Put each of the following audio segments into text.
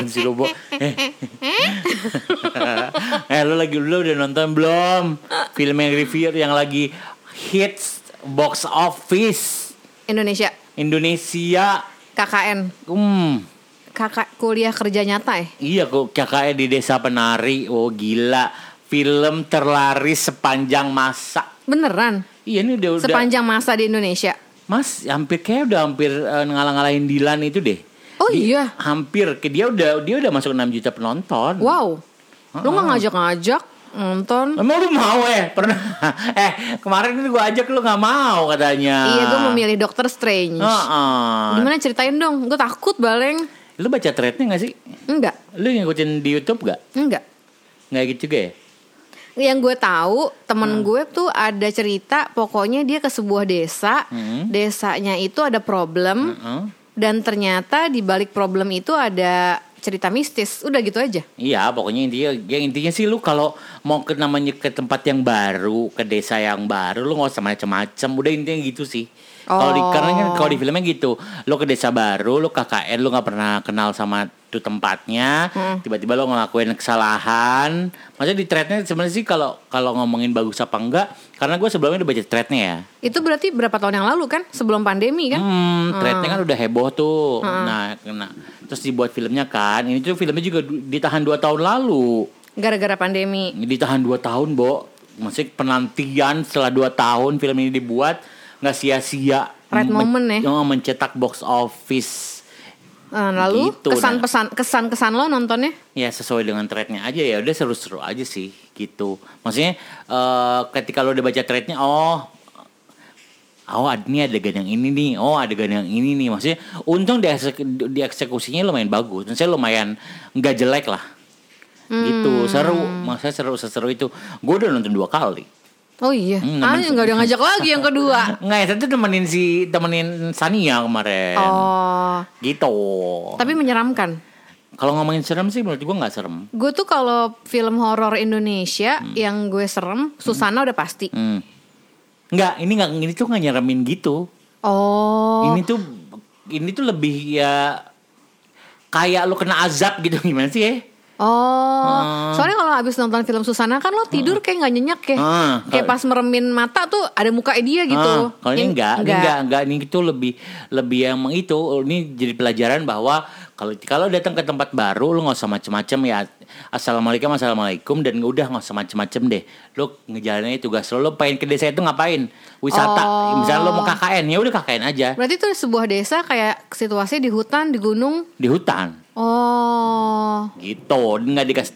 Apaan sih lo, Bo? Eh. eh, lo lagi lo udah nonton belum? Film yang review yang lagi hits box office Indonesia Indonesia. KKN Hmm. kakak kuliah kerja nyata ya Iya kok kakaknya di desa penari. Oh gila. Film terlaris sepanjang masa. beneran Iya ini udah udah. sepanjang masa di Indonesia Mas hampir kayak udah hampir eh, ngalah-ngalahin Dilan itu deh. Oh Di- iya Hampir ke dia udah dia udah masuk 6 juta penonton. wow lu nggak ngajak-ngajak nonton Emang lu mau eh pernah eh kemarin gua ajak lu nggak mau katanya. iya gue memilih Doctor Strange Heeh. gimana ceritain dong gue takut baleng Lu baca threadnya gak sih? enggak Lu ngikutin di YouTube gak? enggak Nggak gitu juga ya? yang gue tahu Hmm. temen gue tuh ada cerita pokoknya dia ke sebuah desa Hmm. desanya itu ada problem Heeh. Dan ternyata di balik problem itu ada cerita mistis udah gitu aja Iya, pokoknya intinya, ya intinya sih lu kalau mau ke namanya ke tempat yang baru, ke desa yang baru, lu nggak usah macem-macem. Udah intinya gitu sih. Kalau di Oh. karena kan kalau di filmnya gitu, lu ke desa baru, lu KKN, lu nggak pernah kenal sama tuh tempatnya, tiba-tiba lu ngelakuin kesalahan. Maksudnya di threadnya sebenarnya sih kalau kalau ngomongin bagus apa enggak, karena gue sebelumnya udah baca threadnya ya. itu berarti berapa tahun yang lalu kan sebelum pandemi kan Hmm, threadnya kan udah heboh tuh. Nah, nah, terus dibuat filmnya kan. Ini tuh filmnya juga ditahan dua tahun lalu. gara-gara pandemi Ditahan dua tahun, Bo. Masih penantian setelah dua tahun film ini dibuat nggak sia-sia. Right Men- moment ya. oh, mencetak box office. Nah, lalu Gitu, kesan nah. pesan kesan kesan lo nontonnya? Ya sesuai dengan threadnya aja ya. Udah seru-seru aja sih gitu. Maksudnya eh, ketika lo udah baca threadnya, oh Oh ini adegan yang ini nih. Oh adegan yang ini nih. Maksudnya Untung di, di eksekusinya lumayan bagus. Maksudnya lumayan Nggak jelek lah. Gitu. Seru. Maksudnya seru Seseru itu. Gue udah nonton dua kali oh iya. Hmm, ah nggak ada ngajak lagi yang kedua. Nggak ya satu temenin si Temenin Sania kemarin. Oh. Gitu. Tapi menyeramkan? Kalau ngomongin serem sih Menurut gue nggak serem. Gue tuh kalau film horor Indonesia yang gue serem Susana udah pasti. Hmm. Nggak Ini nggak Ini tuh nggak nyeremin gitu. Oh. Ini tuh Ini tuh lebih ya Kayak lo kena azab gitu. Gimana sih ya Oh, soalnya kalau abis nonton film Susana kan lo tidur kayak nggak nyenyak ya, Ah, kayak pas meremin mata tuh ada muka dia gitu. Ah, kalau ini enggak, ini enggak, enggak, ini itu lebih lebih yang itu. Ini jadi pelajaran bahwa kalau kalau datang ke tempat baru lu nggak usah macem-macem ya. Assalamualaikum assalamualaikum dan udah nggak usah macem-macem deh. Lu ngejalanin tugas lu lu pengen ke desa itu ngapain? Wisata. Oh. misalnya lu mau KKN ya udah KKN aja. Berarti tuh sebuah desa kayak situasi di hutan, di gunung. di hutan Oh, gitu. Nggak dikasih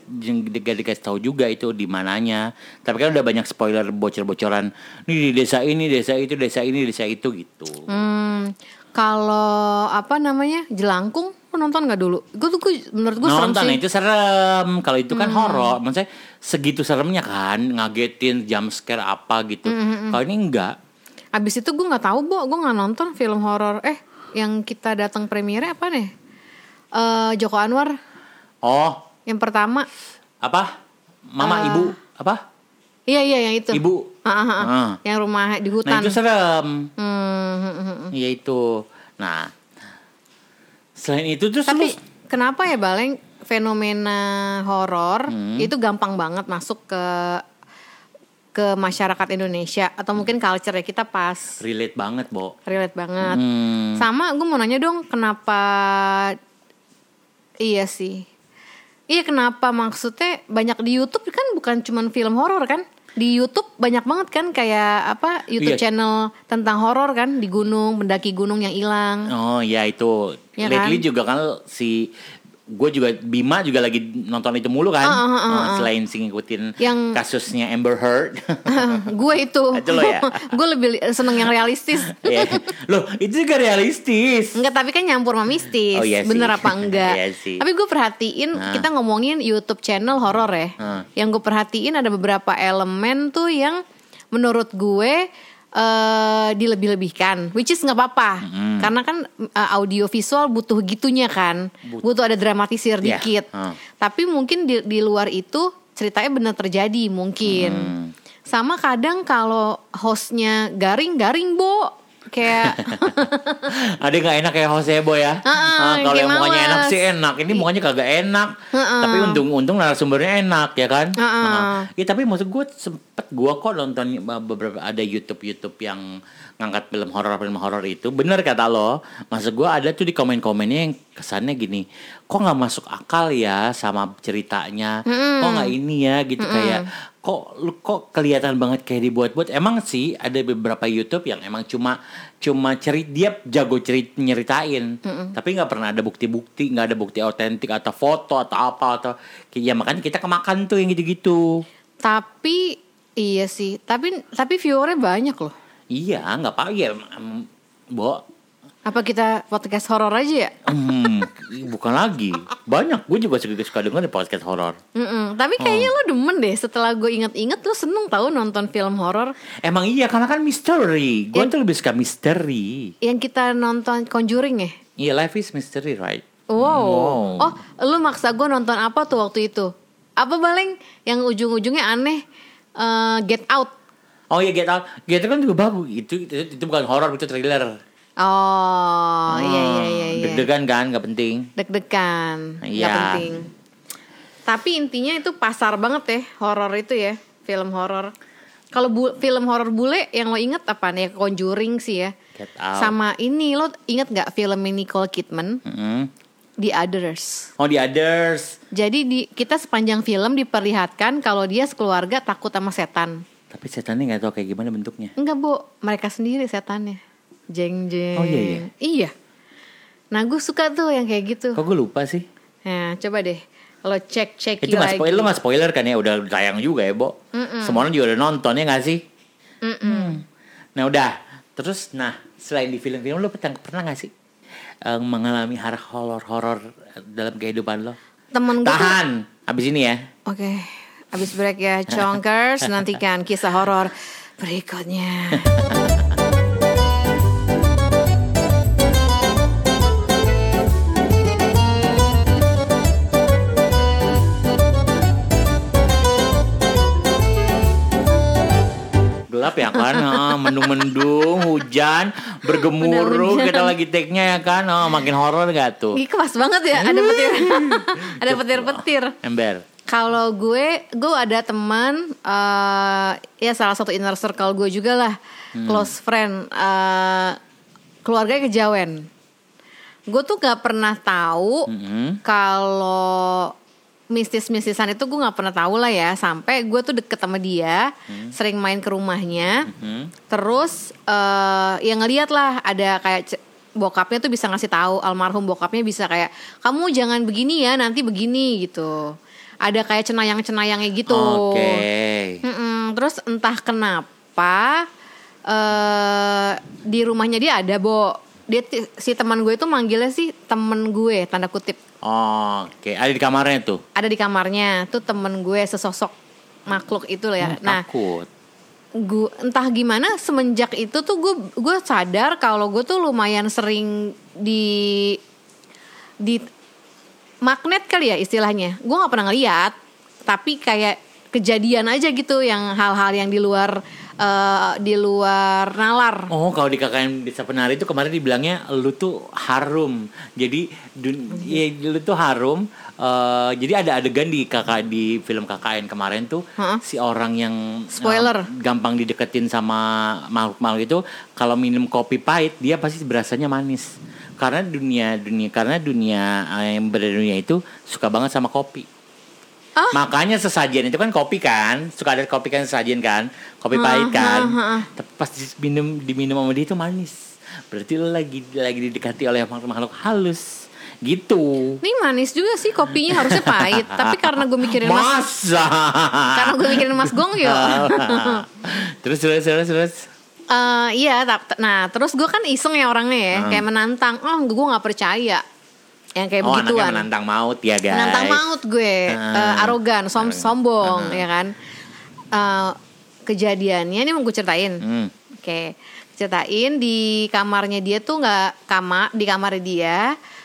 nggak dikasih tahu juga itu di mananya. Tapi kan udah banyak spoiler bocor-bocoran. Nih di desa ini desa itu desa ini desa itu gitu. Hmm, kalau apa namanya jelangkung, nonton nggak dulu? Gue tuh gue, menurut gue serem nonton sih. itu serem. Kalau itu kan horor. Maksudnya segitu seremnya kan ngagetin jump scare apa gitu. Kalau ini enggak Abis itu gue nggak tahu, bo, gue nggak nonton film horor. Eh, yang kita datang premiere apa nih? Eh Joko Anwar, oh yang pertama. apa mama Ah. ibu apa Iya iya yang itu. ibu Ah, ah, ah. Ah. Yang rumah di nah hutan. itu serem Hmm, hmm, hmm, hmm. Iya itu nah selain itu terus Tapi lu- kenapa ya Baleng fenomena horor Hmm. itu gampang banget masuk ke ke masyarakat Indonesia atau mungkin culture ya kita pas relate banget bo relate banget. Hmm. Sama gue mau nanya dong kenapa iya sih. Iya kenapa maksudnya banyak di YouTube kan bukan cuman film horor kan? Di YouTube banyak banget kan kayak apa YouTube Iya. channel tentang horor kan di gunung, mendaki gunung yang hilang. Oh ya itu Ya lately kan? juga kan si gue juga Bima juga lagi nonton itu mulu kan ah, ah, Oh, ah. selain sih ngikutin Yang- kasusnya Amber Heard gue itu, Itu lo ya? gue lebih seneng yang realistis. Iya. Loh, itu juga realistis. Enggak, tapi kan nyampur sama mistis. Oh, iya sih. Bener apa enggak? Iya sih. Tapi gue perhatiin Nah. kita ngomongin YouTube channel horor ya. Nah. Yang gue perhatiin ada beberapa elemen tuh yang menurut gue eh dilebih-lebihkan, which is nggak apa-apa, karena kan eh, audio visual butuh gitunya kan, butuh ada dramatisir Iya. dikit. Ah. Tapi mungkin di, di luar itu ceritanya benar terjadi mungkin. Hmm. Sama kadang kalau hostnya garing-garing bo, kayak Ada nggak enak kayak Josebo ya? Heeh, Ah, kalau kayak yang mukanya enak sih enak. Ini mukanya kagak enak. Tapi untung-untung narasumbernya enak ya kan? Heeh. Heeh. Ya tapi maksud gue sempet gue kok nonton beberapa ada YouTube YouTube yang ngangkat film horor film horor itu. Bener kata lo maksud gue ada tuh di komen-komennya yang kesannya gini kok nggak masuk akal ya sama ceritanya? Kok nggak ini ya? Gitu kayak kok lu kok kelihatan banget kayak dibuat-buat? Emang sih ada beberapa YouTube yang emang cuma cuma cerit dia jago cerit nyeritain. Tapi nggak pernah ada bukti-bukti nggak ada bukti autentik atau foto atau apa atau ya makanya kita kemakan tuh yang gitu-gitu. Tapi iya sih. Tapi tapi viewernya banyak loh. Iya nggak apa ya bo Apa kita podcast horor aja ya? Hmm, bukan lagi banyak gue juga suka suka denger podcast horor. Tapi kayaknya lo demen deh setelah gue inget-inget lo seneng tau nonton film horor emang iya karena kan misteri gue tuh lebih suka misteri yang kita nonton Conjuring ya. iya life is mystery right Wow. Wow. Oh, lu maksa gue nonton apa tuh waktu itu? Apa paling yang ujung-ujungnya aneh? Eh, Get Out. Oh iya Get Out, Get Out kan juga bagus. Itu itu, itu bukan horor, itu thriller. Oh, iya iya iya iya. Deg-degan kan, nggak penting. Deg-degan. Nggak Iya. penting. Tapi intinya itu pasar banget ya horor itu ya, film horor. Kalau bu- film horor bule yang lo inget apa nih? Conjuring sih ya. Get Out. Sama ini lo inget nggak film Nicole Kidman, Mm-mm. The Others? Oh The Others. Jadi di kita sepanjang film diperlihatkan kalau dia sekeluarga takut sama setan. Tapi setannya nggak tahu kayak gimana bentuknya. Enggak bu, mereka sendiri setannya. Jeng jeng. Oh, iya, iya? Iya. Nah gue suka tuh yang kayak gitu. Kok gue lupa sih? Nah coba deh lo cek cek Itu nggak lagi. spoiler, lo nggak spoiler kan ya? Udah tayang juga ya, Bo. Semua orang juga udah nonton ya nggak sih? Hmm. Nah udah. Terus, nah selain di film-film lo pernah pernah nggak sih eh, mengalami horor horor dalam kehidupan lo? Temen gue tuh. Tahan, abis ini ya. Oke, abis break ya, Chonkers. Nantikan kisah horor berikutnya. gelap ya kan? Ah, mendung-mendung hujan bergemuruh. Benar, kita lagi take-nya ya kan? Ah, makin horor gak tuh? Ih, kepas banget ya, ada petir, ada petir-petir. ember Kalau gue, gue ada teman, eh ya salah satu inner circle gue juga lah, close friend, eh keluarganya kejawen. Gue tuh gak pernah tahu Mm-mm. kalau mistis-mistisan itu gue nggak pernah tahu lah ya, sampai gue tuh deket sama dia, sering main ke rumahnya, Hmm. terus eh ya ngeliat lah ada kayak bokapnya tuh bisa ngasih tahu almarhum bokapnya bisa kayak kamu jangan begini ya nanti begini gitu ada kayak cenayang-cenayangnya gitu. Oke. Mm-mm, terus entah kenapa eh di rumahnya dia ada bo. Dia si teman gue itu manggilnya sih temen gue tanda kutip. Oke ada di kamarnya tuh? Ada di kamarnya tuh temen gue sesosok makhluk itu loh ya. Hmm, nah takut. gue entah gimana semenjak itu tuh gue gue sadar kalau gue tuh lumayan sering di di magnet kali ya istilahnya gue nggak pernah ngeliat tapi kayak kejadian aja gitu yang hal-hal yang di luar eh, di luar nalar Oh, kalau di KKN Desa Penari itu kemarin dibilangnya lu tuh harum. Jadi dun, ya, lu tuh harum. eh, jadi ada adegan di kakak di film KKN kemarin tuh Heeh. si orang yang Spoiler. gampang dideketin sama makhluk-makhluk itu kalau minum kopi pahit dia pasti berasanya manis. Karena dunia dunia karena dunia eh, yang berada di dunia itu suka banget sama kopi. Ah. Makanya sesajen itu kan kopi kan, suka ada kopi kan sesajen kan, kopi pahit kan. Tapi pas diminum diminum sama dia itu manis. Berarti lo lagi lagi didekati oleh makhluk-makhluk halus. Gitu. ini manis juga sih kopinya harusnya pahit tapi karena gue mikirin mas Masa? karena gue mikirin mas gong yo terus terus terus terus. Eh, iya, nah terus gue kan iseng ya orangnya ya, kayak menantang. Oh, gue nggak percaya yang kayak oh, begituan. menantang maut ya guys. Menantang maut gue. Eh, arogan, som Arogan. sombong, ya kan. Eh, kejadiannya ini mau gue ceritain. Hmm. Oke, ceritain di kamarnya dia tuh nggak kamar di kamarnya dia.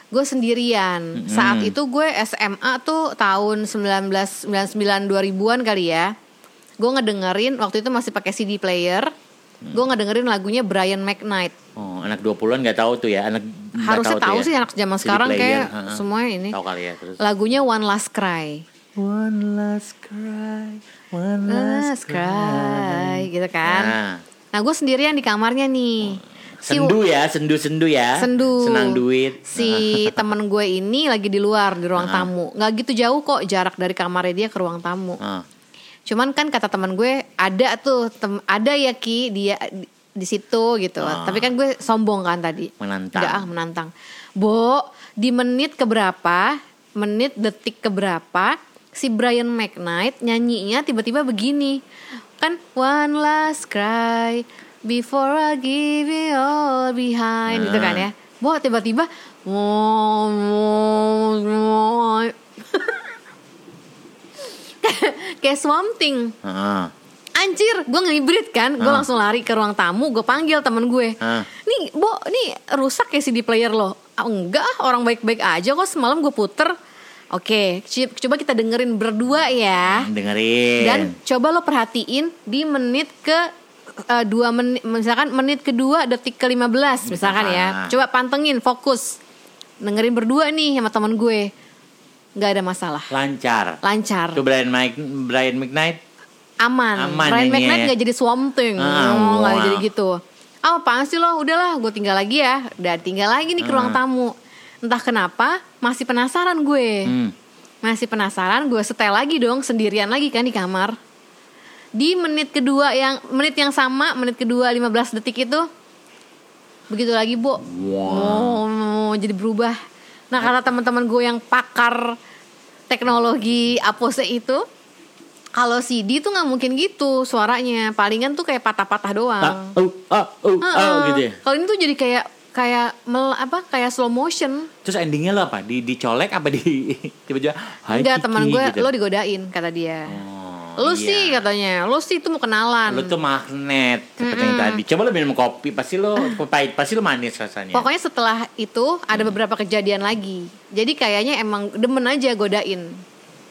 Gue sendirian. Saat itu gue SMA tuh tahun 1999 2000-an kali ya. Gue ngedengerin waktu itu masih pakai CD player. Gue ngedengerin lagunya Brian McKnight. Oh, anak 20-an nggak tahu tuh ya. Anak Harusnya tuh tahu ya. sih anak zaman CD sekarang player, kayak ha-ha. semua ini. Tahu kali ya terus. Lagunya One Last Cry. One last cry, one Last Cry gitu kan. Nah, Nah gue sendirian di kamarnya nih. Si- sendu ya, sendu-sendu ya. Sendu. Senang duit. Si temen gue ini lagi di luar di ruang tamu. Nggak gitu jauh kok jarak dari kamarnya dia ke ruang tamu. Ah, Cuman kan kata teman gue ada tuh tem- ada ya Ki dia di, di situ gitu. Tapi kan gue sombong kan tadi. Menantang. Nggak ah menantang. Bo di menit keberapa? Menit detik keberapa? Si Brian McKnight nyanyinya tiba-tiba begini. Kan one last cry before I give it all behind gitu kan ya. Bo tiba-tiba kayak Swamp Thing. ah. Anjir, gue ngibrit kan, gue langsung lari ke ruang tamu, gue panggil temen gue. Ah. Nih, Bo, nih rusak ya CD player lo? Ah, enggak, ah, orang baik-baik aja kok semalam gue puter. Oke, c- coba kita dengerin berdua ya. Dengerin. Dan coba lo perhatiin di menit ke eh, dua menit, misalkan menit kedua detik ke 15 misalkan ya. Coba pantengin, fokus. Dengerin berdua nih sama temen gue. Nggak ada masalah, lancar. lancar. Tuh Brian Mike Brian McKnight aman. Aman Brian McKnight ya. nggak jadi swamp thing, Ah, Oh, wow. jadi gitu. Ah, apaan sih lo? Udahlah, gue tinggal lagi ya. Udah tinggal lagi nih ke ruang tamu. Entah kenapa, masih penasaran gue. Hmm. Masih penasaran, gue setel lagi dong, sendirian lagi kan di kamar. Di menit kedua yang menit yang sama, menit kedua 15 detik itu begitu lagi, Bu. Oh, jadi berubah. Nah, karena teman-teman gue yang pakar teknologi Apose itu kalau CD tuh nggak mungkin gitu suaranya. Palingan tuh kayak patah-patah doang. Ah, oh, ah, oh, ah, Heeh. gitu ya. Kalau ini tuh jadi kayak kayak mel, apa kayak slow motion. Terus endingnya lo apa? Di dicolek apa di tiba-tiba Enggak Kiki," teman gue gitu. lo digodain kata dia. Oh, lu iya. sih katanya, lu sih itu mau kenalan. Lo tuh magnet seperti yang tadi. Coba lo minum kopi, pasti lo pahit, pasti lo manis rasanya. Pokoknya setelah itu ada beberapa kejadian lagi. Jadi kayaknya emang demen aja godain.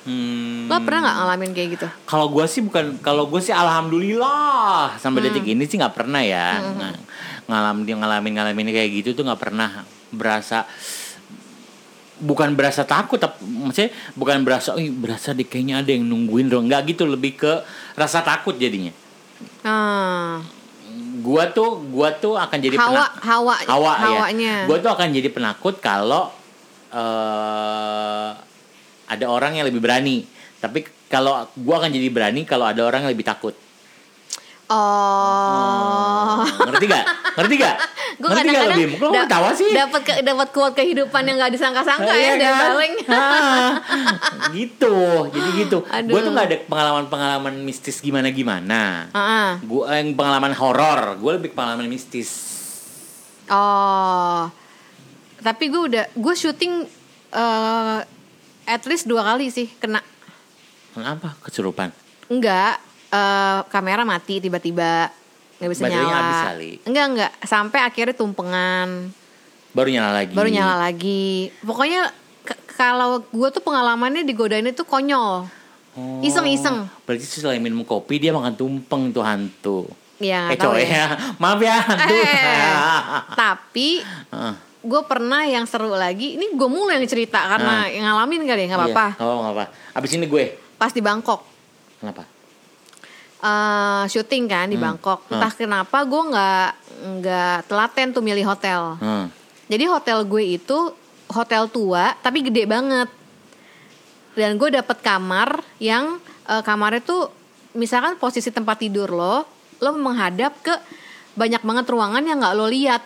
Hmm. Lo pernah nggak ngalamin kayak gitu? Kalau gue sih bukan, kalau gue sih alhamdulillah sampai Hmm. detik ini sih nggak pernah ya Ng- ngalamin ngalamin ngalamin kayak gitu tuh nggak pernah berasa bukan berasa takut tapi maksudnya bukan berasa oh berasa deh kayaknya ada yang nungguin dong. Nggak gitu lebih ke rasa takut jadinya. Ah, gua tuh gua tuh akan jadi hawa, penak- hawa, hawa hawanya. ya gua tuh akan jadi penakut kalau eh ada orang yang lebih berani. Tapi kalau gua akan jadi berani kalau ada orang yang lebih takut Oh. ngerti gak ngerti gak Gue ngerti gak lebih lo da- ketawa sih. Dapat ke, dapat kuat kehidupan yang nggak disangka-sangka Iya ya dari kan? Baleng. Ah, gitu. Jadi gitu. Gue tuh nggak ada pengalaman-pengalaman mistis gimana gimana Ah, gue yang pengalaman horor. Gue lebih pengalaman mistis. Oh. Tapi gue udah gue syuting eh at least dua kali sih kena. kenapa? Kesurupan? Enggak, eh kamera mati tiba-tiba nggak bisa Baterainya nyala. habis kali. Enggak enggak, sampai akhirnya tumpengan, baru nyala lagi baru nyala lagi. Pokoknya kalau gue tuh pengalamannya digodain itu konyol. Oh, Iseng-iseng. Berarti selain minum kopi dia makan tumpeng tuh hantu. Ya, eh coy ya. Maaf ya hantu. Eh, tapi Heeh. gue pernah yang seru lagi. Ini gue mulu yang cerita karena yang ngalamin kali ya nggak apa-apa. Iya. Oh, nggak apa. Abis ini gue. Pas di Bangkok. Kenapa? Eh syuting kan di Bangkok. Entah kenapa gue nggak nggak telaten tuh milih hotel. Hmm. Jadi hotel gue itu hotel tua tapi gede banget. Dan gue dapet kamar yang eh, kamarnya tuh misalkan posisi tempat tidur lo, lo menghadap ke banyak banget ruangan yang nggak lo lihat.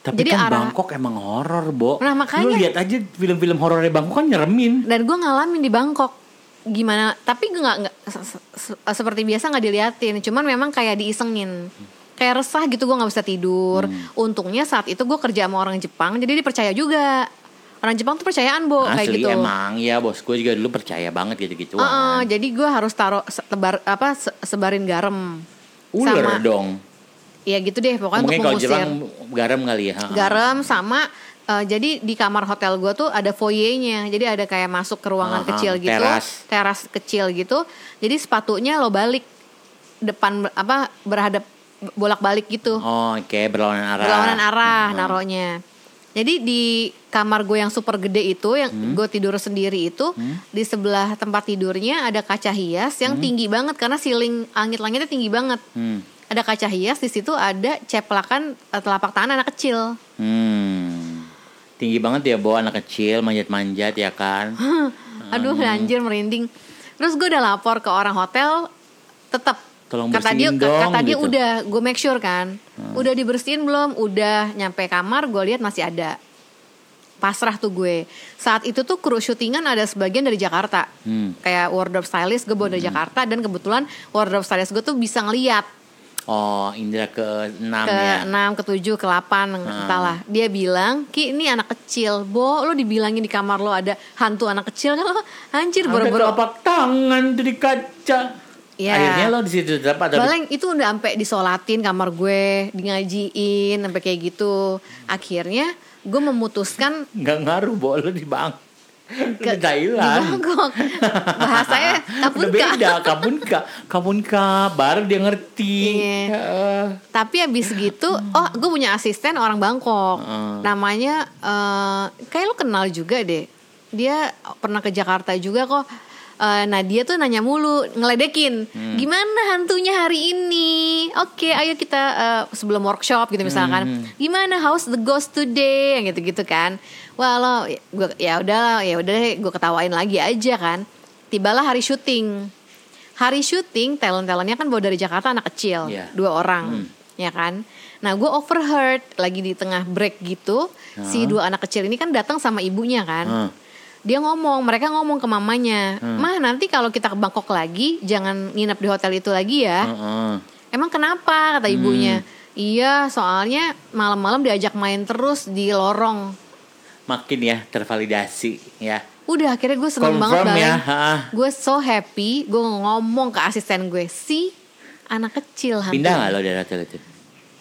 Tapi Jadi kan arah- Bangkok emang horor, Bo. Nah, makanya- Lu lihat aja film-film horornya Bangkok kan nyeremin. Dan gue ngalamin di Bangkok gimana? Tapi gue nggak nggak se- se- se- seperti biasa nggak diliatin. Cuman memang kayak diisengin. Kayak resah gitu gue nggak bisa tidur. Hmm. Untungnya saat itu gue kerja sama orang Jepang, jadi dipercaya juga. Orang Jepang tuh percayaan bo kayak gitu. emang ya bos gue juga dulu percaya banget gitu-gitu. Heeh, jadi gue harus taruh se- tebar apa se- sebarin garam. Ular sama, dong. Ya gitu deh pokoknya Mungkin untuk kalau mengusir. Jepang garam kali ya. Garam sama eh, jadi di kamar hotel gue tuh ada foyernya. Jadi ada kayak masuk ke ruangan Aha, kecil gitu, teras. teras kecil gitu. Jadi sepatunya lo balik depan apa berhadap bolak-balik gitu. Oh, oke, berlawanan arah. Berlawanan arah Hmm. naruhnya. Jadi di kamar gue yang super gede itu yang Hmm. gue tidur sendiri itu di sebelah tempat tidurnya ada kaca hias yang tinggi banget karena ceiling langit-langitnya tinggi banget. Hmm. Ada kaca hias di situ ada ceplakan eh, telapak tangan anak kecil. Hmm. Tinggi banget ya bawa anak kecil manjat-manjat ya kan. Aduh anjir merinding. Terus gue udah lapor ke orang hotel tetap Tolong kata dia dong, kata dia gitu. Hmm. udah gue make sure kan. Udah dibersihin belum? Udah nyampe kamar gue lihat masih ada. Pasrah tuh gue. Saat itu tuh kru syutingan ada sebagian dari Jakarta. Hmm. Kayak wardrobe stylist gue bawa dari Jakarta dan kebetulan wardrobe stylist gue tuh bisa ngeliat Oh, indra ke-6 ke ya. 6, ke 7, ke 8 entahlah. Dia bilang, "Ki, ini anak kecil. Bo, lo dibilangin di kamar lo ada hantu anak kecil kan lo anjir boro-boro telapak tangan tuh di kaca. Iya. Akhirnya lo di situ tetap di- Baleng itu udah sampai disolatin kamar gue, di ngajiin sampai kayak gitu. Akhirnya gue memutuskan nggak ngaruh bawa lo di bang. Ke di Thailand. di Bangkok. Bahasanya kapun Udah beda, kabun ka, kabun ka, baru dia ngerti. Iya. Heeh. Tapi abis gitu, oh gue punya asisten orang Bangkok. Heeh. Namanya eh kayak lo kenal juga deh. Dia pernah ke Jakarta juga kok. Eh, nah dia tuh nanya mulu ngeledekin gimana hantunya hari ini oke ayo kita eh, sebelum workshop gitu misalkan gimana how's the ghost today gitu gitu kan wah lo gue ya udah ya udah gue ketawain lagi aja kan. Tibalah hari syuting. Hari syuting talent talentnya kan bawa dari Jakarta anak kecil Iya. dua orang ya kan. Nah gue overheard lagi di tengah break gitu si dua anak kecil ini kan datang sama ibunya kan. Heeh. dia ngomong mereka ngomong ke mamanya Hmm. mah nanti kalau kita ke Bangkok lagi jangan nginep di hotel itu lagi ya. Emang kenapa? kata Hmm. ibunya iya soalnya malam-malam diajak main terus di lorong Makin ya tervalidasi ya. udah akhirnya gue seneng Confirm banget ya, gue so happy gue ngomong ke asisten gue si anak kecil hantu Pindah nggak lo dari hotel itu?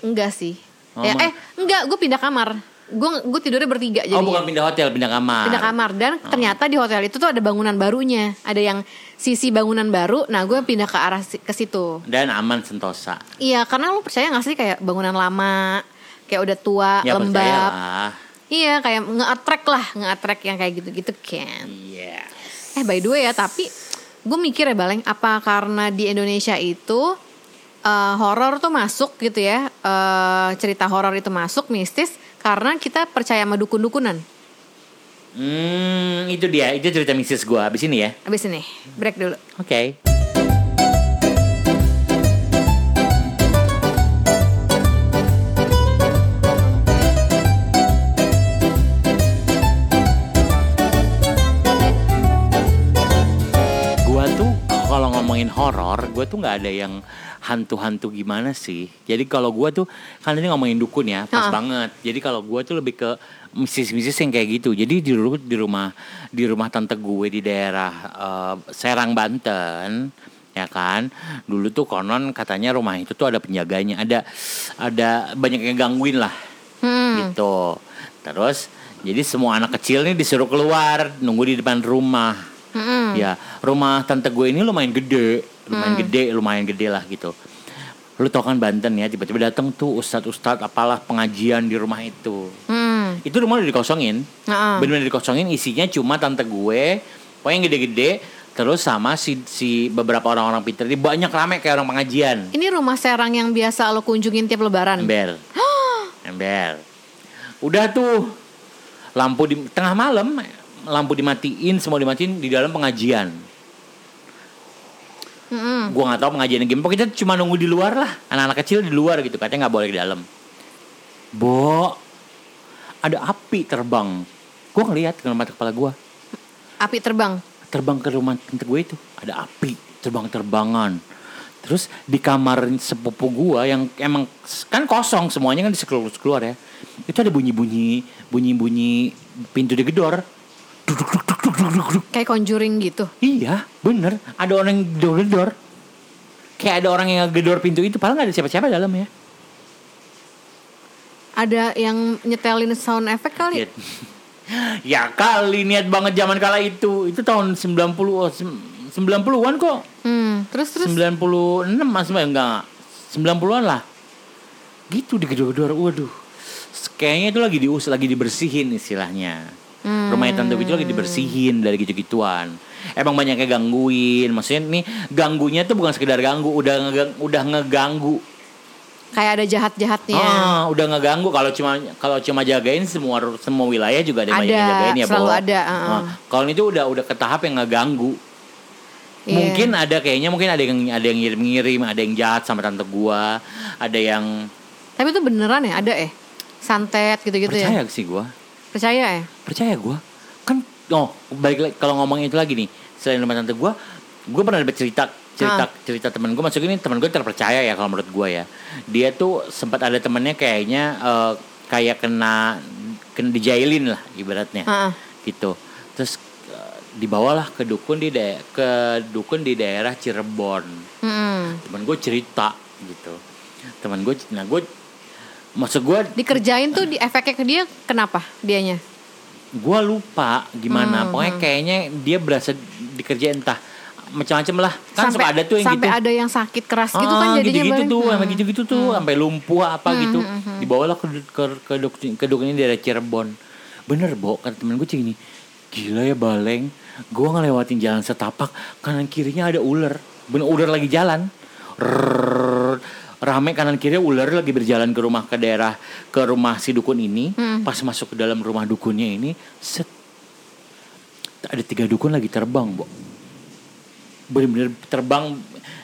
enggak sih. Oh, ya, eh enggak gue pindah kamar. Gue gue tidurnya bertiga jadi. oh bukan pindah hotel, pindah kamar. pindah kamar. Dan ternyata di hotel itu tuh ada bangunan barunya. Ada yang sisi bangunan baru. Nah gue pindah ke arah ke situ. Dan aman sentosa. iya karena lu percaya gak sih kayak bangunan lama kayak udah tua Ya lembab? percayalah. Iya kayak nge-attract lah nge-attract yang kayak gitu-gitu kan Iya. eh by the way ya tapi gue mikir ya baleng apa karena di Indonesia itu eh, horor tuh masuk gitu ya eh, cerita horor itu masuk mistis karena kita percaya sama dukun-dukunan Hmm, itu dia, itu cerita mistis gua habis ini ya. abis ini break dulu Oke. Gua horor, gua tuh nggak ada yang hantu-hantu gimana sih. Jadi kalau gua tuh kan ini ngomongin dukun ya, pas Ha-ha. banget. Jadi kalau gua tuh lebih ke mistis-mistis yang kayak gitu. Jadi di rumah di rumah di rumah tante gue di daerah eh, Serang Banten ya kan dulu tuh konon katanya rumah itu tuh ada penjaganya ada ada banyak yang gangguin lah hmm. gitu terus jadi semua anak kecil nih disuruh keluar nunggu di depan rumah Mm-mm. ya rumah tante gue ini lumayan gede lumayan gede lumayan gede lah gitu lu tau kan Banten ya tiba-tiba datang tuh ustadz-ustadz apalah pengajian di rumah itu Hmm. itu rumah udah dikosongin Heeh. benar-benar dikosongin isinya cuma tante gue pokoknya yang gede-gede terus sama si si beberapa orang-orang pinter ini banyak rame kayak orang pengajian Ini rumah serang yang biasa lo kunjungin tiap lebaran. ember ember udah tuh lampu di tengah malam lampu dimatiin semua dimatiin di dalam pengajian. Mm-mm. gua nggak tahu pengajian game pokoknya kita cuma nunggu di luar lah. Anak-anak kecil di luar gitu. Katanya nggak boleh di dalam. Bo ada api terbang. Gua ngeliat dengan mata kepala gua. Api terbang. terbang ke rumah tante gue itu. Ada api terbang-terbangan. Terus di kamar sepupu gua yang emang kan kosong semuanya kan dikeluar keluar ya. Itu ada bunyi-bunyi bunyi-bunyi pintu digedor duk duk duk duk duk duk duk duk. Kayak conjuring gitu. iya bener. Ada orang yang gedor-gedor. Kayak ada orang yang ngegedor pintu itu padahal nggak ada siapa-siapa dalam ya Ada yang nyetelin sound effect kali. ya, ya kali niat banget zaman kala itu. Itu tahun 90 oh, sem- 90-an kok. Hmm, terus terus? 96 mas enggak 90-an lah. Gitu digedor-gedor waduh. Kayaknya itu lagi dius lagi dibersihin istilahnya rumahnya tante itu lagi dibersihin dari gitu-gituan. Emang banyak yang gangguin. Maksudnya nih ganggunya tuh bukan sekedar ganggu udah ngegang- udah ngeganggu. Kayak ada jahat-jahatnya. ah udah ngeganggu. Kalau cuma kalau cuma jagain semua semua wilayah juga ada, yang banyak yang Ada, jagain ya selalu ada, ah, Ah, ah. kalau itu udah udah ke tahap yang ngeganggu. Iya. mungkin ada kayaknya mungkin ada yang ada yang ngirim-ngirim ada yang jahat sama tante gua ada yang Tapi itu beneran ya? Ada eh santet gitu-gitu percaya ya. sih gua Percaya ya? percaya gua. Kan oh balik lagi kalau ngomongin itu lagi nih selain rumah tante gua gua pernah dapat cerita cerita Ah. cerita temen gua. Maksudnya ini temen gua terpercaya ya kalau menurut gua ya. Dia tuh sempat ada temennya kayaknya eh, kayak kena kena dijailin lah ibaratnya. Ah, gitu. Terus eh, dibawalah ke dukun di dae- ke dukun di daerah Cirebon. Mm-mm. temen gue cerita gitu. Temen gue nah gue maksud gue Dikerjain tuh di efeknya ke dia kenapa dianya? gue lupa gimana. Hmm, pokoknya kayaknya dia berasa dikerjain entah macam-macam lah. Kan suka ada tuh yang sampai gitu. ada yang sakit keras gitu kan Ah, jadinya gitu-gitu Bang. tuh Hmm. sampai gitu-gitu tuh sampai lumpuh apa gitu. dibawalah ke ke ke dukun ke ini daerah Cirebon. Bener bo kata temen gue gini gila ya baleng. Gue ngelewatin jalan setapak kanan kirinya ada ular. Bener ular lagi jalan. Rrrr, rame kanan kiri ular lagi berjalan ke rumah ke daerah ke rumah si dukun ini Hmm. pas masuk ke dalam rumah dukunnya ini set ada tiga dukun lagi terbang bo bener-bener terbang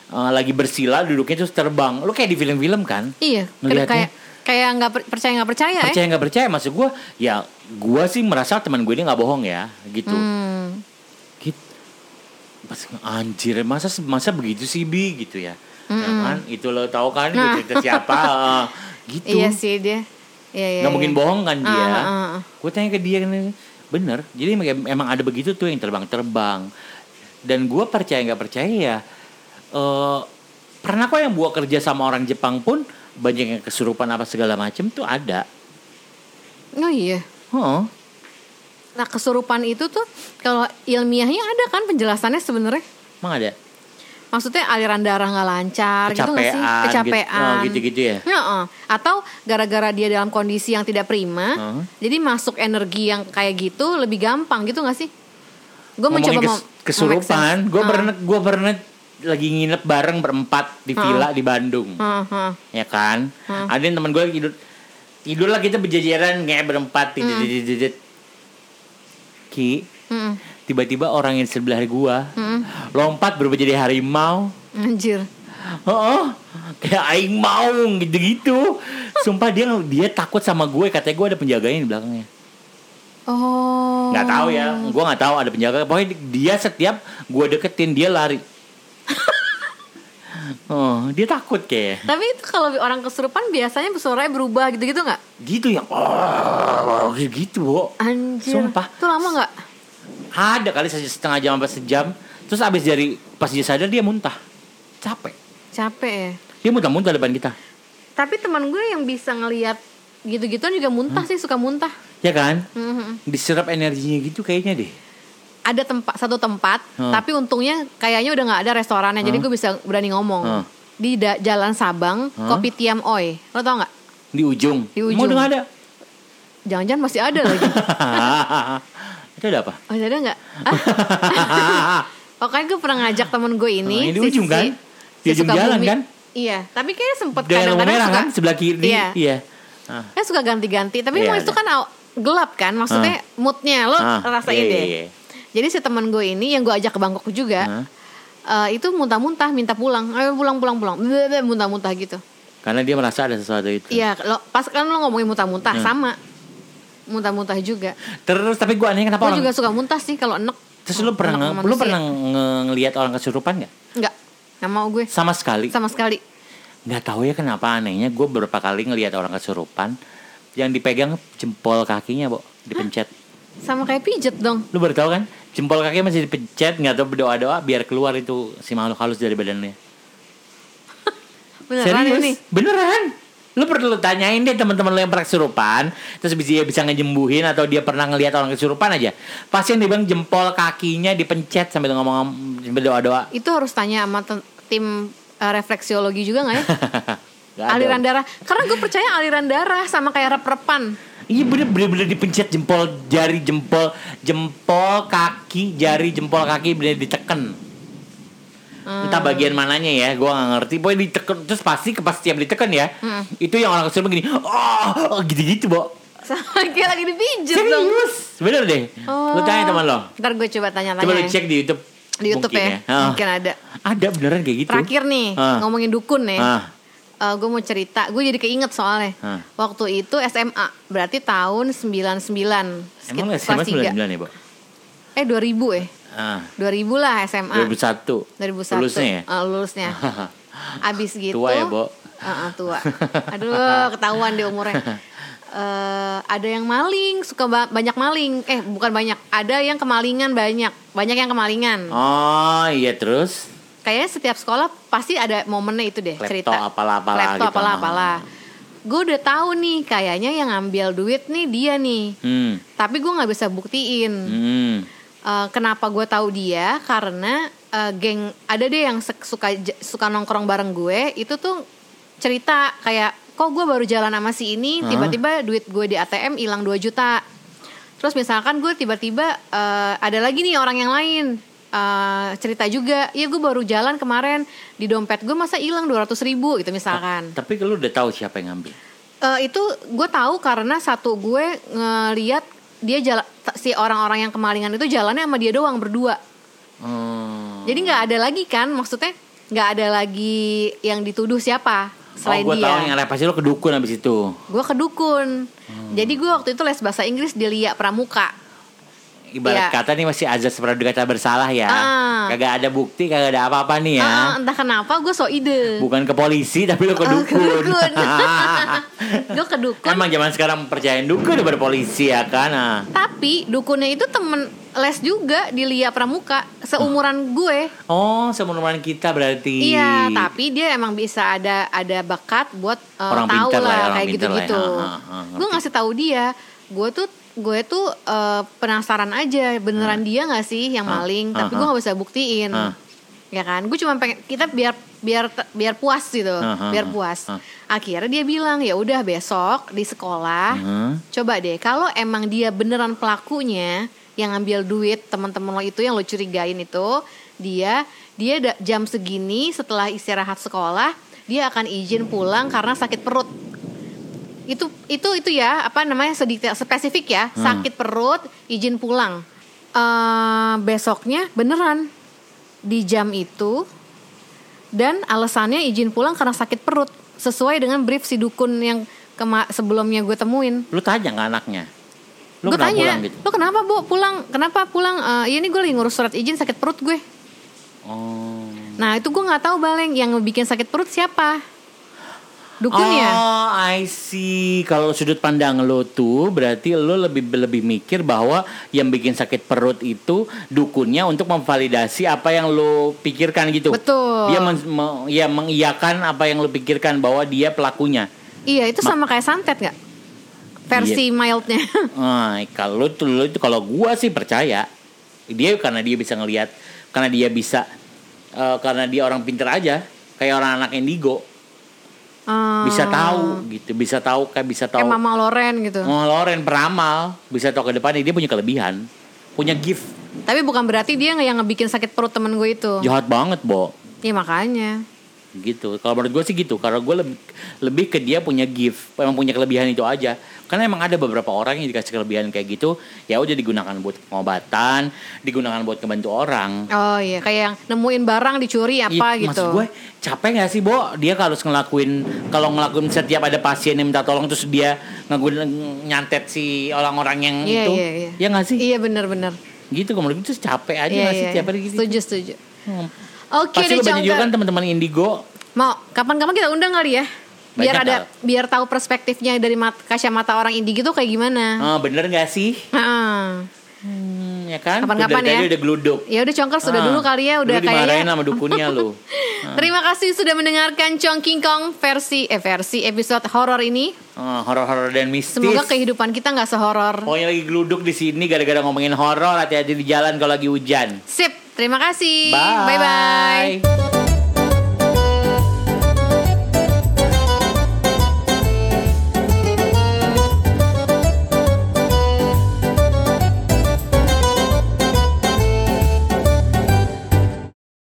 eh, lagi bersila duduknya terus terbang lu kayak di film-film kan Iya, Ngeliatnya. kayak kayak nggak per- percaya nggak percaya, ya. percaya nggak percaya maksud gue ya gue sih merasa teman gue ini nggak bohong ya gitu Hmm. Gitu. Pas anjir masa masa begitu sih bi gitu ya Ya kan itu lo tahu kan gue Nah. cerita siapa eh, gitu Iya sih dia. Iya iya. nggak mungkin iya. bohong kan dia Ah, ah, ah. gue tanya ke dia kan bener jadi emang- ada begitu tuh yang terbang-terbang dan gue percaya nggak percaya ya eh pernah kok yang buat kerja sama orang Jepang pun banyak yang kesurupan apa segala macem tuh ada Oh iya. oh Nah kesurupan itu tuh kalau ilmiahnya ada kan penjelasannya sebenarnya. emang ada Maksudnya aliran darah nggak lancar gitu nggak sih? Kecapean, Kecapean. gitu. Oh, gitu-gitu ya? Heeh. Atau gara-gara dia dalam kondisi yang tidak prima, Heeh. jadi masuk energi yang kayak gitu lebih gampang gitu nggak sih? Gue mencoba kes- kesurupan gue Heeh. pernah gue pernah lagi nginep bareng berempat di villa di Bandung heeh. ya kan ada yang teman gue tidur tidur lah kita berjajaran kayak berempat tidit. ki. Tiba-tiba orang yang di sebelah gua Hmm. lompat berubah jadi harimau Anjir. oh kayak aing mau gitu-gitu sumpah dia dia takut sama gue katanya gue ada penjaganya di belakangnya Oh. nggak tahu ya gue nggak tahu ada penjaga pokoknya dia setiap gue deketin dia lari oh dia takut kayak Tapi itu kalau orang kesurupan biasanya suaranya berubah gitu-gitu nggak? gitu ya oh gitu bo Anjir. Sumpah. Itu lama nggak? Ada kali se- setengah jam sampai sejam terus abis dari pas dia sadar dia muntah capek Capek ya. dia muntah-muntah depan kita Tapi teman gue yang bisa ngelihat gitu-gituan juga muntah sih suka muntah. ya kan Mhm. diserap energinya gitu kayaknya deh Ada tempat satu tempat, Hmm. tapi untungnya kayaknya udah nggak ada restorannya, jadi gue bisa berani ngomong. Hmm. Di da- Jalan Sabang, Hmm. Kopi Tiam Oi. Lo tau nggak? di ujung Di ujung. mau udah ada Jangan-jangan masih ada lagi. itu ada apa Masih ada nggak? Ah? Pokoknya gue pernah ngajak temen gue ini. Ah, ini di ujung kan? Di ujung jalan kan? Iya, tapi kayaknya sempet kadang-kadang merah suka. kan sebelah kiri Iya. iya Ah. Kan suka ganti-ganti, tapi Iya, itu ada. kan gelap kan, maksudnya moodnya lo Ah, rasain iya, deh. iya, iya. Jadi si teman gue ini yang gue ajak ke Bangkok juga, Hah? eh, itu muntah-muntah, minta pulang, ayo pulang pulang pulang, muntah-muntah gitu. karena dia merasa ada sesuatu itu Iya, lo pas kan lo ngomongin muntah-muntah Hmm. sama, muntah-muntah juga. terus tapi gue aneh kenapa Gue orang juga suka muntah sih kalau enek. terus lu pernah nge- lu pernah nge- ngelihat orang kesurupan nggak? Enggak, nggak mau gue. Sama sekali. Sama sekali. nggak tahu ya kenapa anehnya gue beberapa kali ngelihat orang kesurupan yang dipegang jempol kakinya bo dipencet. Sama kayak pijet dong. lu baru tahu kan? Jempol kakinya masih dipencet nggak tahu berdoa doa biar keluar itu si makhluk halus dari badannya. Beneran serius? ini. beneran lu perlu tanyain deh teman-teman lu yang pernah kesurupan terus bisa dia bisa ngejembuhin atau dia pernah ngelihat orang kesurupan aja pasti yang dibilang jempol kakinya dipencet sambil ngomong sambil doa doa Itu harus tanya sama tim eh, refleksiologi juga nggak ya? Ada. aliran darah. Karena gue percaya aliran darah sama kayak rep-repan. Iya bener bener bener dipencet jempol jari jempol jempol kaki jari jempol kaki bener diteken. Entah Hmm. bagian mananya ya, gua nggak ngerti. Pokoknya diteken terus pasti pas tiap diteken ya, Hmm. itu yang orang kesurupan gini, oh gitu-gitu, Bo. Sama kayak lagi dipijet dong. Serius, bener deh. Lu tanya teman lo. Ntar gue coba tanya-tanya. Coba lu ya. cek di YouTube. di YouTube Mungkin ya. Ah. Mungkin ada. Ada beneran kayak gitu. Terakhir nih Ah. ngomongin dukun nih. Ah. gue mau cerita, gue jadi keinget soalnya. Waktu itu SMA, berarti tahun 99. Emang SMA kelas tiga. 99 ya, Bo? Eh 2000 ya? Ah, 2000 lah SMA. 2001. 2001. Lulusnya ya? Eh, lulusnya. Abis gitu. Tua ya, Bo? Heeh, tua. Aduh, ketahuan deh umurnya. Eh, ada yang maling, suka ba- banyak maling. Eh, bukan banyak. Ada yang kemalingan banyak. Banyak yang kemalingan. Oh, iya terus. Kayaknya setiap sekolah pasti ada momennya itu deh Klepto cerita. apalah-apalah Klepto gitu. apalah apalah. Gue udah tahu nih, kayaknya yang ngambil duit nih dia nih. Hmm. Tapi gue nggak bisa buktiin. Hmm. Eh, kenapa gue tahu dia? Karena eh, geng ada deh yang suka suka nongkrong bareng gue. Itu tuh cerita kayak, kok gue baru jalan sama si ini, tiba-tiba duit gue di ATM hilang 2 juta. Terus misalkan gue tiba-tiba eh, ada lagi nih orang yang lain eh, cerita juga, iya gue baru jalan kemarin di dompet gue masa hilang 200 ribu gitu misalkan. Tapi lu udah tahu siapa yang ngambil. Eh, itu gue tahu karena satu gue ngeliat dia jalan si orang-orang yang kemalingan itu jalannya sama dia doang berdua. Hmm. Jadi nggak ada lagi kan maksudnya nggak ada lagi yang dituduh siapa selain oh, gue dia. tahu yang pasti lu kedukun abis itu. Gue kedukun. Hmm. Jadi gue waktu itu les bahasa Inggris di Lia Pramuka. Ibarat Iya. kata nih masih azas praduga tak bersalah ya. Ah. Kagak ada bukti, kagak ada apa-apa nih ya. Ah, entah kenapa gue so ide. Bukan ke polisi tapi lu ke Ah, dukun. gue kedukun. Emang zaman sekarang percayain dukun daripada polisi ya kan? Ah. Tapi dukunnya itu temen les juga di Lia Pramuka seumuran gue. Oh, seumuran kita berarti. Iya, tapi dia emang bisa ada ada bakat buat uh, Orang tahu lah lah ya, orang kayak lah ya. gitu-gitu. Ha, Gue ngasih tahu dia, gue tuh gue tuh uh, penasaran aja beneran dia nggak sih yang maling, ha, tapi gue nggak bisa buktiin. Ha. Ya kan, gue cuma pengen kita biar biar biar puas gitu, biar puas. Akhirnya dia bilang ya udah besok di sekolah Hmm. coba deh kalau emang dia beneran pelakunya yang ngambil duit teman-teman lo itu yang lo curigain itu dia dia jam segini setelah istirahat sekolah dia akan izin pulang karena sakit perut itu itu itu ya apa namanya sedetail spesifik ya. Sakit perut izin pulang. Eh, besoknya beneran. Di jam itu dan alasannya izin pulang karena sakit perut. Sesuai dengan brief si dukun yang kema- sebelumnya gue temuin. Lu tanya ke anaknya. Lu gue tanya gitu? lo kenapa bu? Pulang kenapa pulang? Eh, iya ini gue lagi ngurus surat izin sakit perut gue. Oh. nah itu gue nggak tahu baleng. Yang bikin sakit perut siapa dukunnya Oh, I see. Kalau sudut pandang lo tuh berarti lo lebih lebih mikir bahwa yang bikin sakit perut itu dukunnya untuk memvalidasi apa yang lo pikirkan gitu. Betul. Dia men, me- ya mengiyakan apa yang lo pikirkan bahwa dia pelakunya. iya itu sama kayak santet nggak versi Iya. mildnya Ah, kalau tuh lo itu kalau gua sih percaya dia karena dia bisa ngelihat karena dia bisa eh, karena dia orang pinter aja kayak orang anak indigo Ah, bisa tahu gitu bisa tahu kayak bisa tahu kayak mama Loren gitu Oh, Loren peramal bisa tahu ke depannya dia punya kelebihan, punya gift. tapi bukan berarti dia nggak yang ngebikin sakit perut temen gue itu Jahat banget, Bo. iya makanya Gitu. Kalau menurut gue sih gitu, karena gue lebih lebih ke dia punya gift, emang punya kelebihan itu aja. Karena emang ada beberapa orang yang dikasih kelebihan kayak gitu, ya udah digunakan buat pengobatan, digunakan buat ngebantu orang. oh iya. Kayak yang nemuin barang dicuri apa Ih, gitu. Maksud gue capek gak sih Bo? Dia kalau ngelakuin Kalau ngelakuin setiap ada pasien yang minta tolong Terus dia ngelakuin nyantet si orang-orang yang Iya, itu iya, iya. Ya gak sih? Iya bener-bener gitu gue tuh capek aja Iya, nggak sih iya, tiap hari gitu? Setuju setuju. Hmm. oke pasti deh kan teman-teman indigo. Mau kapan-kapan kita undang kali ya? Biar ada hal. biar tahu perspektifnya dari mat, kacamata orang indie gitu kayak gimana. oh, bener gak sih Heeh. hmm, ya kan Kapan-kapan ya. udah geluduk Ya udah congker sudah Ah, dulu kali ya udah kayaknya. sama dukunnya lu Terima kasih sudah mendengarkan Chong King Kong versi eh versi episode horor ini. Ah, horor-horor dan mistis Semoga kehidupan kita nggak sehoror. pokoknya lagi geluduk di sini gara-gara ngomongin horor hati-hati di jalan kalau lagi hujan Sip, terima kasih. bye Bye bye.